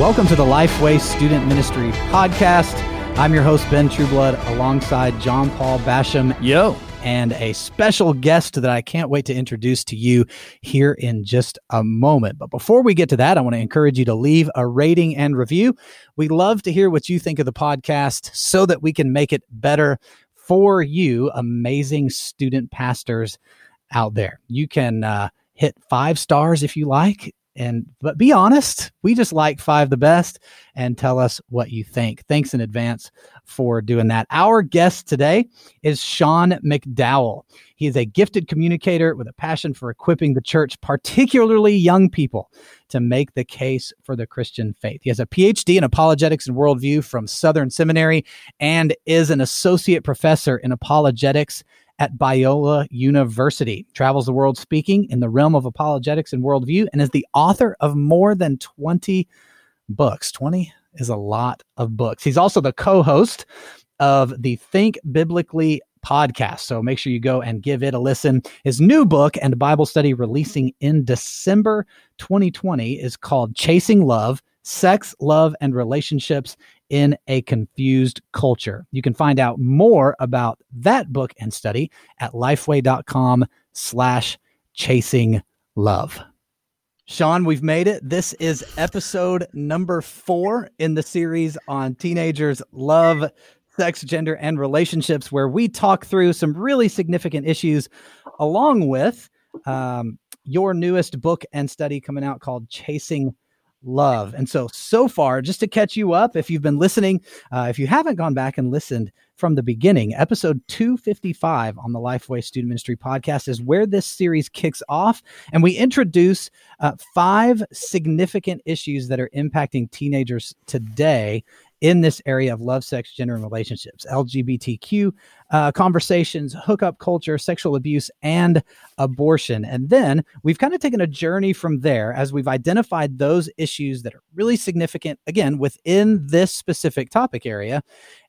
Welcome to the Lifeway Student Ministry Podcast. I'm your host, Ben Trueblood, alongside John Paul Basham. Yo. And a special guest that I can't wait to introduce to you here in just a moment. But before we get to that, I want to encourage you to leave a rating and review. We love to hear what you think of the podcast so that we can make it better for you, amazing student pastors out there. You can uh, hit five stars if you like and but be honest we just like five the best and tell us what you think. Thanks in advance for doing that. Our guest today is sean mcdowell. He is a gifted communicator with a passion for equipping the church particularly young people to make the case for the christian faith. He has a phd in apologetics and worldview from southern seminary and is an associate professor in apologetics at Biola University, travels the world speaking in the realm of apologetics and worldview, and is the author of more than 20 books. 20 is a lot of books. He's also the co host of the Think Biblically podcast. So make sure you go and give it a listen. His new book and Bible study releasing in December 2020 is called Chasing Love Sex, Love, and Relationships in a confused culture. You can find out more about that book and study at lifeway.com slash chasing love. Sean, we've made it. This is episode number four in the series on teenagers' love, sex, gender, and relationships, where we talk through some really significant issues along with um, your newest book and study coming out called Chasing love. And so, so far, just to catch you up, if you've been listening, uh, if you haven't gone back and listened from the beginning, episode 255 on the Lifeway Student Ministry podcast is where this series kicks off. And we introduce uh, five significant issues that are impacting teenagers today in this area of love, sex, gender, and relationships, LGBTQ uh, conversations, hookup culture, sexual abuse, and abortion. And then we've kind of taken a journey from there as we've identified those issues that are really significant, again, within this specific topic area.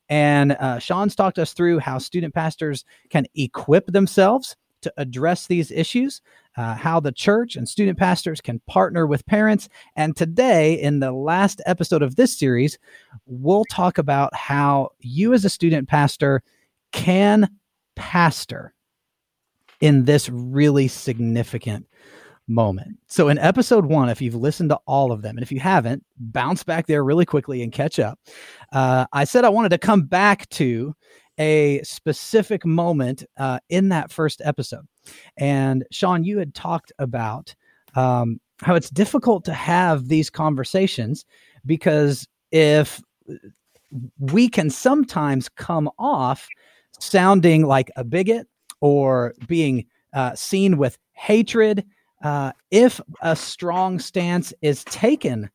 And uh, Sean's talked us through how student pastors can equip themselves to address these issues, uh, how the church and student pastors can partner with parents. And today, in the last episode of this series, we'll talk about how you, as a student pastor, can pastor in this really significant moment. So, in episode one, if you've listened to all of them, and if you haven't, bounce back there really quickly and catch up. Uh, I said I wanted to come back to a specific moment uh, in that first episode. And Sean, you had talked about um, how it's difficult to have these conversations because if we can sometimes come off sounding like a bigot or being uh, seen with hatred uh, if a strong stance is taken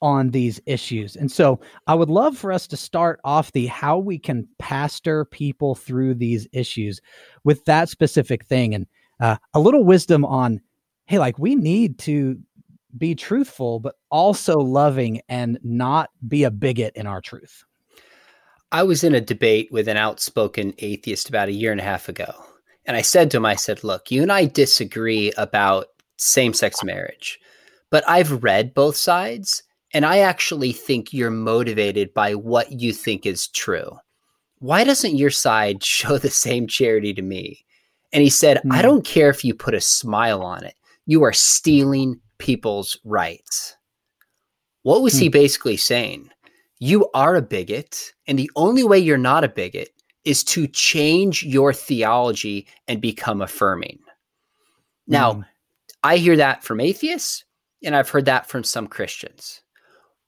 on these issues. And so I would love for us to start off the how we can pastor people through these issues with that specific thing and uh, a little wisdom on, hey, like we need to be truthful, but also loving and not be a bigot in our truth. I was in a debate with an outspoken atheist about a year and a half ago. And I said to him, I said, look, you and I disagree about same sex marriage, but I've read both sides and I actually think you're motivated by what you think is true. Why doesn't your side show the same charity to me? And he said, mm. I hmm. don't care if you put a smile on it. You are stealing people's rights. What was mm. he hmm. basically saying? You are a bigot. And the only way you're not a bigot is to change your theology and become affirming. Now, mm. I hear that from atheists, and I've heard that from some Christians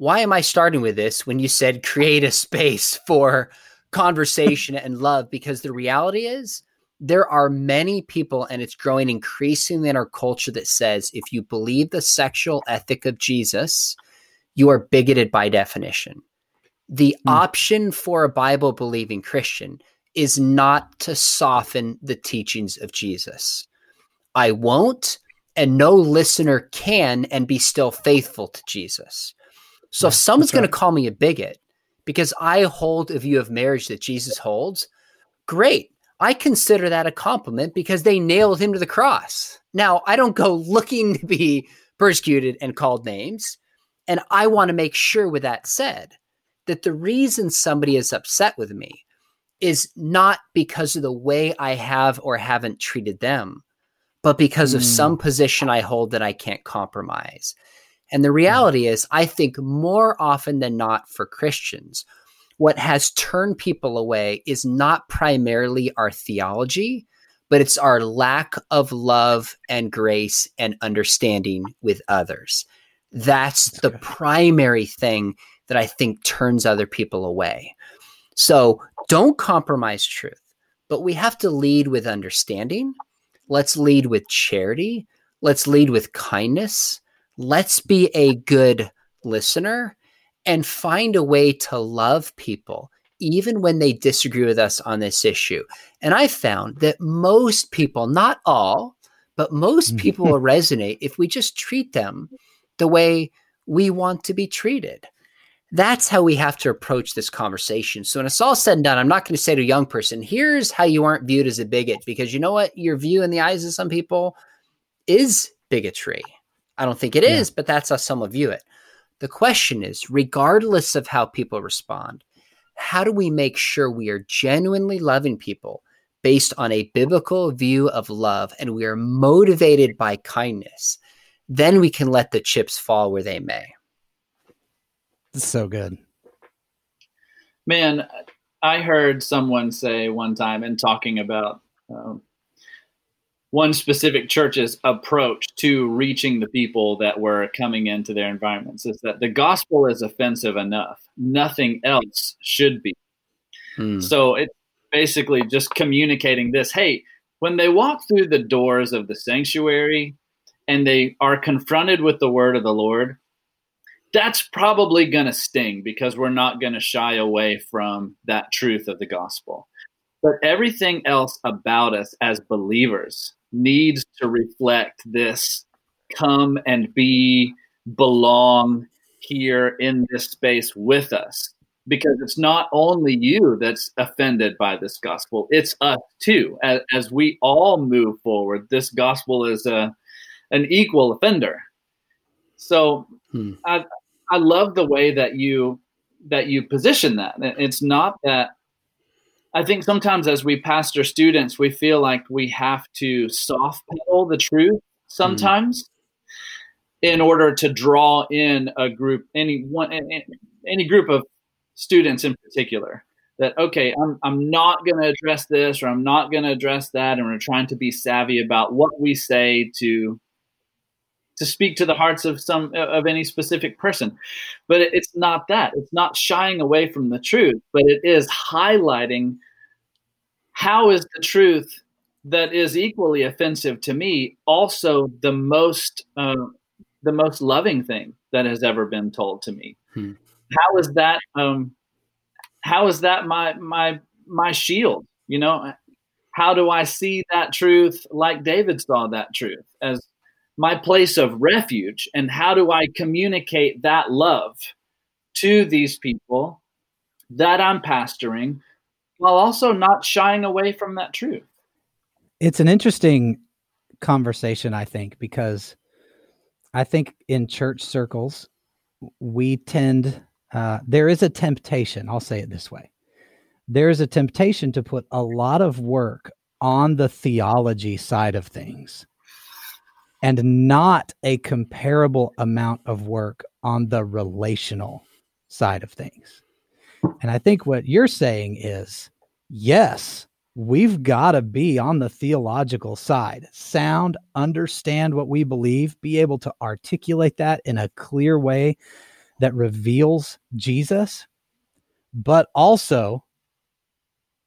why am I starting with this when you said create a space for conversation and love? Because the reality is, there are many people, and it's growing increasingly in our culture that says if you believe the sexual ethic of Jesus, you are bigoted by definition. The mm. option for a Bible believing Christian is not to soften the teachings of Jesus. I won't, and no listener can, and be still faithful to Jesus. So if someone's going to call me a bigot because I hold a view of marriage that Jesus holds, great. I consider that a compliment because they nailed him to the cross. Now, I don't go looking to be persecuted and called names. And I want to make sure, with that said, that the reason somebody is upset with me is not because of the way I have or haven't treated them, but because mm. of some mm. position I hold that I can't compromise. And the reality is, I think more often than not for Christians, what has turned people away is not primarily our theology, but it's our lack of love and grace and understanding with others. That's the primary thing that I think turns other people away. So don't compromise truth, but we have to lead with understanding. Let's lead with charity. Let's lead with kindness. Let's be a good listener and find a way to love people, even when they disagree with us on this issue. And I found that most people, not all, but most mm. people will resonate if we just treat them the way we want to be treated that's how we have to approach this conversation. So when it's all said and done, I'm not going to say to a young person, here's how you aren't viewed as a bigot, because you know what? Your view in the eyes of some people is bigotry. I don't think it yeah. is, but that's how some will view it. The question is, regardless of how people respond, how do we make sure we are genuinely loving people based on a biblical view of love and we are motivated by kindness? Then we can let the chips fall where they may. So good. Man, I heard someone say one time in talking about um, one specific church's approach to reaching the people that were coming into their environments is that the gospel is offensive enough. Nothing else should be. Hmm. So it's basically just communicating this hey, when they walk through the doors of the sanctuary and they are confronted with the word of the Lord, that's probably going to sting because we're not going to shy away from that truth of the gospel. But everything else about us as believers needs to reflect this come and be, belong here in this space with us. Because it's not only you that's offended by this gospel, it's us too. As, as we all move forward, this gospel is a, an equal offender. So hmm. I, I love the way that you that you position that. It's not that I think sometimes as we pastor students, we feel like we have to soft pedal the truth sometimes mm. in order to draw in a group, any one, any group of students in particular. That okay, I'm I'm not going to address this or I'm not going to address that, and we're trying to be savvy about what we say to to speak to the hearts of some of any specific person. But it's not that. It's not shying away from the truth but it is highlighting how is the truth that is equally offensive to me also the most uh, the most loving thing that has ever been told to me. Hmm. how is that um how is that my my my shield? You know how do i see that truth like david saw that truth as my place of refuge and how do I communicate that love to these people that I'm pastoring while also not shying away from that truth. It's an interesting conversation, I think, because I think in church circles, we tend, uh, there is a temptation, I'll say it this way. There is a temptation to put a lot of work on the theology side of things and not a comparable amount of work on the relational side of things. And I think what you're saying is yes, we've got to be on the theological side, sound, understand what we believe, be able to articulate that in a clear way that reveals Jesus, but also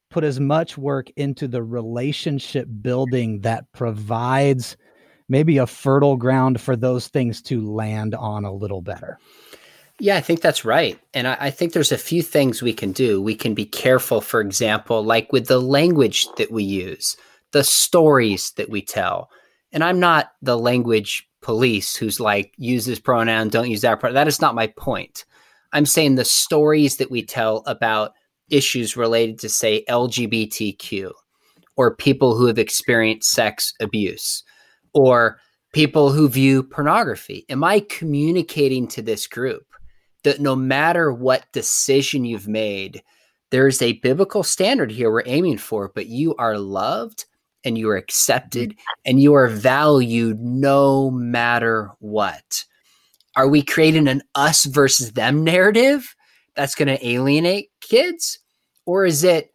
put as much work into the relationship building that provides maybe a fertile ground for those things to land on a little better. Yeah, I think that's right. And I, I, think there's a few things we can do. We can be careful, for example, like with the language that we use, the stories that we tell. And I'm not the language police who's like, use this pronoun, don't use that pronoun. That is not my point. I'm saying the stories that we tell about issues related to, say, LGBTQ or people who have experienced sex abuse or people who view pornography? Am I communicating to this group that no matter what decision you've made, there's a biblical standard here we're aiming for, but you are loved and you are accepted and you are valued no matter what? Are we creating an us versus them narrative that's going to alienate kids? Or is it,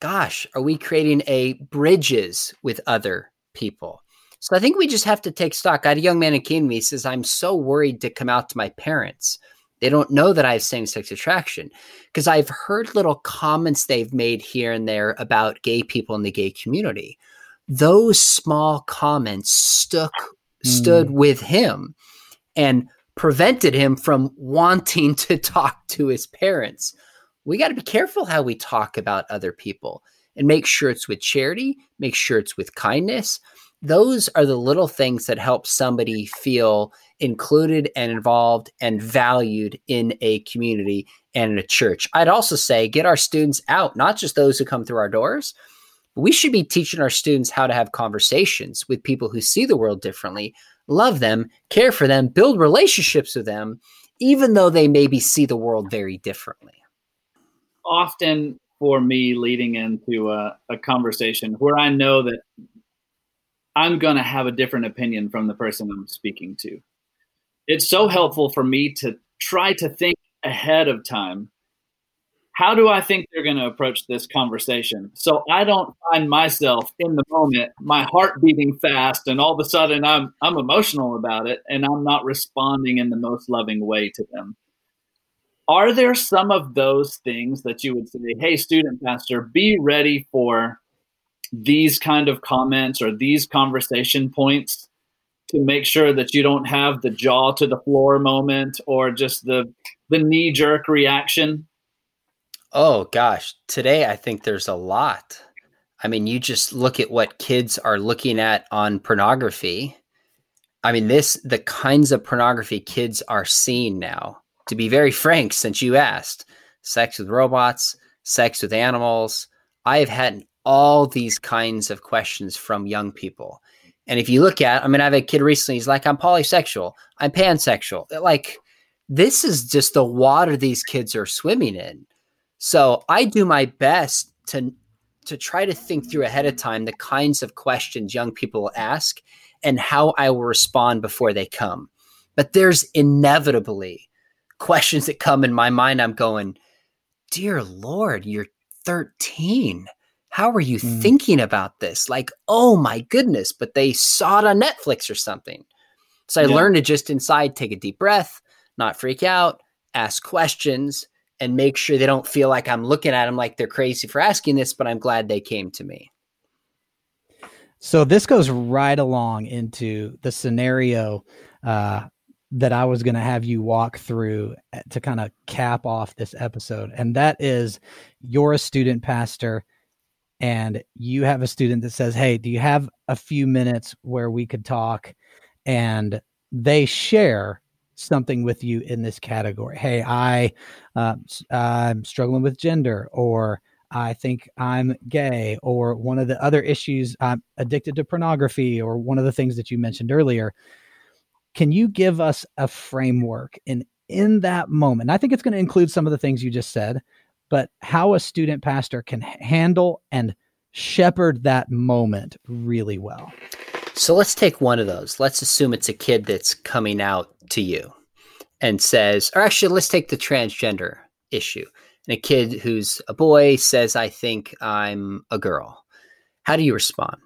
gosh, are we creating a bridges with other people? So I think we just have to take stock. I had a young man in Canada. He says, I'm so worried to come out to my parents. They don't know that I have same sex attraction because I've heard little comments they've made here and there about gay people in the gay community. Those small comments stuck, mm. stood with him and prevented him from wanting to talk to his parents. We got to be careful how we talk about other people and make sure it's with charity, make sure it's with kindness, those are the little things that help somebody feel included and involved and valued in a community and in a church. I'd also say get our students out, not just those who come through our doors. We should be teaching our students how to have conversations with people who see the world differently, love them, care for them, build relationships with them, even though they maybe see the world very differently. Often for me, leading into a, a conversation where I know that I'm going to have a different opinion from the person I'm speaking to. It's so helpful for me to try to think ahead of time. How do I think they're going to approach this conversation? So I don't find myself in the moment, my heart beating fast, and all of a sudden I'm I'm emotional about it, and I'm not responding in the most loving way to them. Are there some of those things that you would say, "Hey, student pastor, be ready for these kind of comments or these conversation points to make sure that you don't have the jaw to the floor moment or just the the knee jerk reaction? Oh gosh. Today i think there's a lot. I mean you just look at what kids are looking at on pornography. I mean this the kinds of pornography kids are seeing now. To be very frank since you asked sex with robots sex with animals i have had all these kinds of questions from young people. And if you look at, I mean, I have a kid recently, he's like, I'm polysexual, I'm pansexual. Like, this is just the water these kids are swimming in. So I do my best to to try to think through ahead of time the kinds of questions young people ask and how I will respond before they come. But there's inevitably questions that come in my mind. I'm going, Dear Lord, you're 13 how are you mm. thinking about this? Like, oh my goodness, but they saw it on Netflix or something. So I yeah. learned to just inside take a deep breath, not freak out, ask questions, and make sure they don't feel like I'm looking at them like they're crazy for asking this, but I'm glad they came to me. So this goes right along into the scenario uh, that I was going to have you walk through uh, to kind of cap off this episode. And that is you're a student pastor and you have a student that says, Hey, do you have a few minutes where we could talk? And they share something with you in this category. Hey, I, uh, I'm struggling with gender, or I think I'm gay, or one of the other issues, I'm addicted to pornography, or one of the things that you mentioned earlier. Can you give us a framework in in that moment? I think it's going to include some of the things you just said, but how a student pastor can handle and shepherd that moment really well. So let's take one of those. Let's assume it's a kid that's coming out to you and says, or actually, let's take the transgender issue. And a kid who's a boy says, I think I'm a girl. How do you respond?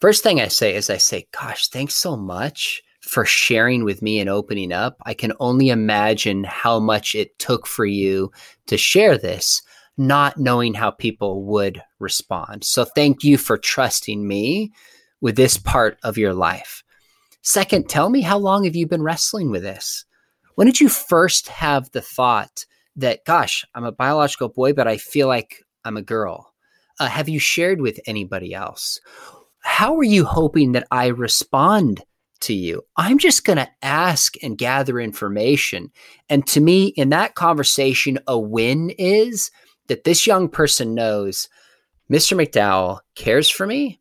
First thing I say is, I say, Gosh, thanks so much for sharing with me and opening up. I can only imagine how much it took for you to share this, not knowing how people would respond. So thank you for trusting me with this part of your life. Second, tell me how long have you been wrestling with this? When did you first have the thought that, gosh, I'm a biological boy, but I feel like I'm a girl? Uh, have you shared with anybody else? How are you hoping that I respond to you. I'm just going to ask and gather information. And to me, in that conversation, a win is that this young person knows Mr. McDowell cares for me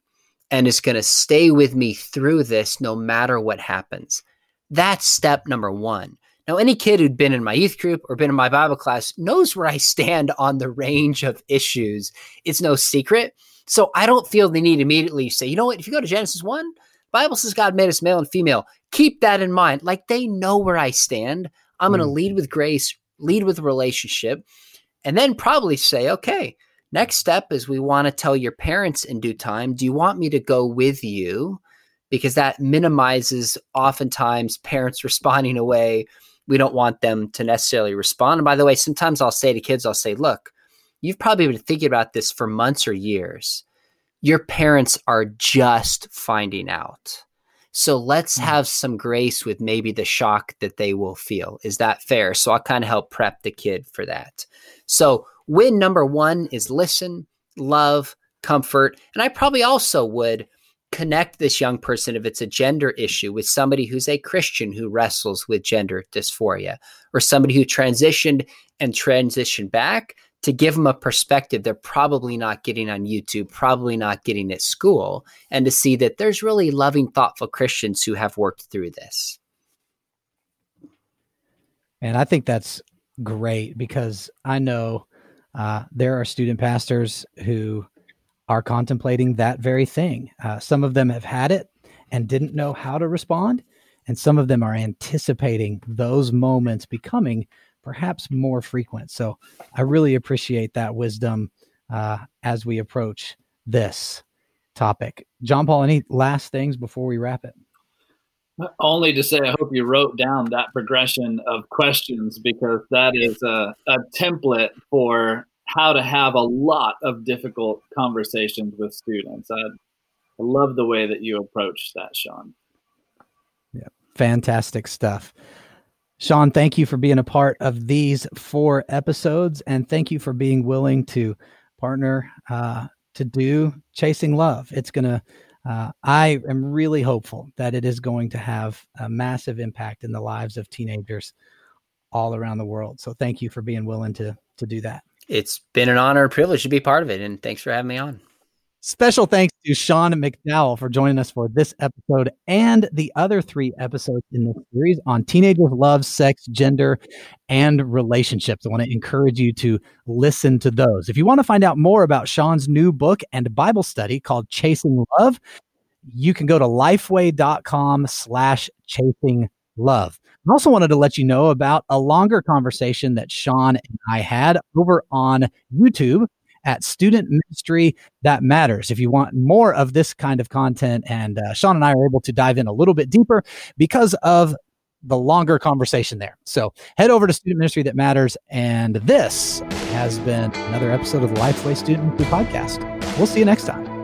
and is going to stay with me through this no matter what happens. That's step number one. Now, any kid who'd been in my youth group or been in my Bible class knows where I stand on the range of issues. It's no secret. So I don't feel the need immediately say, you know what, if you go to Genesis 1, Bible says God made us male and female. Keep that in mind. Like they know where I stand. I'm going to mm. lead with grace, lead with relationship, and then probably say, okay, next step is we want to tell your parents in due time, do you want me to go with you? Because that minimizes oftentimes parents responding away we don't want them to necessarily respond. And by the way, sometimes I'll say to kids, I'll say, look, you've probably been thinking about this for months or years. Your parents are just finding out. So let's hmm. have some grace with maybe the shock that they will feel. Is that fair? So I'll kind of help prep the kid for that. So, win number one is listen, love, comfort. And I probably also would connect this young person if it's a gender issue with somebody who's a Christian who wrestles with gender dysphoria or somebody who transitioned and transitioned back to give them a perspective they're probably not getting on YouTube, probably not getting at school, and to see that there's really loving, thoughtful Christians who have worked through this. And I think that's great because I know uh, there are student pastors who are contemplating that very thing. Uh, some of them have had it and didn't know how to respond, and some of them are anticipating those moments becoming perhaps more frequent. So I really appreciate that wisdom uh, as we approach this topic. John Paul, any last things before we wrap it? Only to say, I hope you wrote down that progression of questions because that is a, a template for how to have a lot of difficult conversations with students. I, I love the way that you approach that, Sean. Yeah, fantastic stuff. Sean, thank you for being a part of these four episodes, and thank you for being willing to partner uh, to do Chasing Love. It's going to, uh, I am really hopeful that it is going to have a massive impact in the lives of teenagers all around the world. So thank you for being willing to to do that it's been an honor and privilege to be part of it. And thanks for having me on. Special thanks to Sean McDowell for joining us for this episode and the other three episodes in this series on teenagers' love, sex, gender, and relationships. I want to encourage you to listen to those. If you want to find out more about Sean's new book and Bible study called Chasing Love, you can go to lifeway.com slash chasing love. I also wanted to let you know about a longer conversation that Sean and I had over on YouTube at Student Ministry That Matters. If you want more of this kind of content, and uh, Sean and I are able to dive in a little bit deeper because of the longer conversation there. So head over to Student Ministry That Matters. And this has been another episode of the Lifeway Student Podcast. We'll see you next time.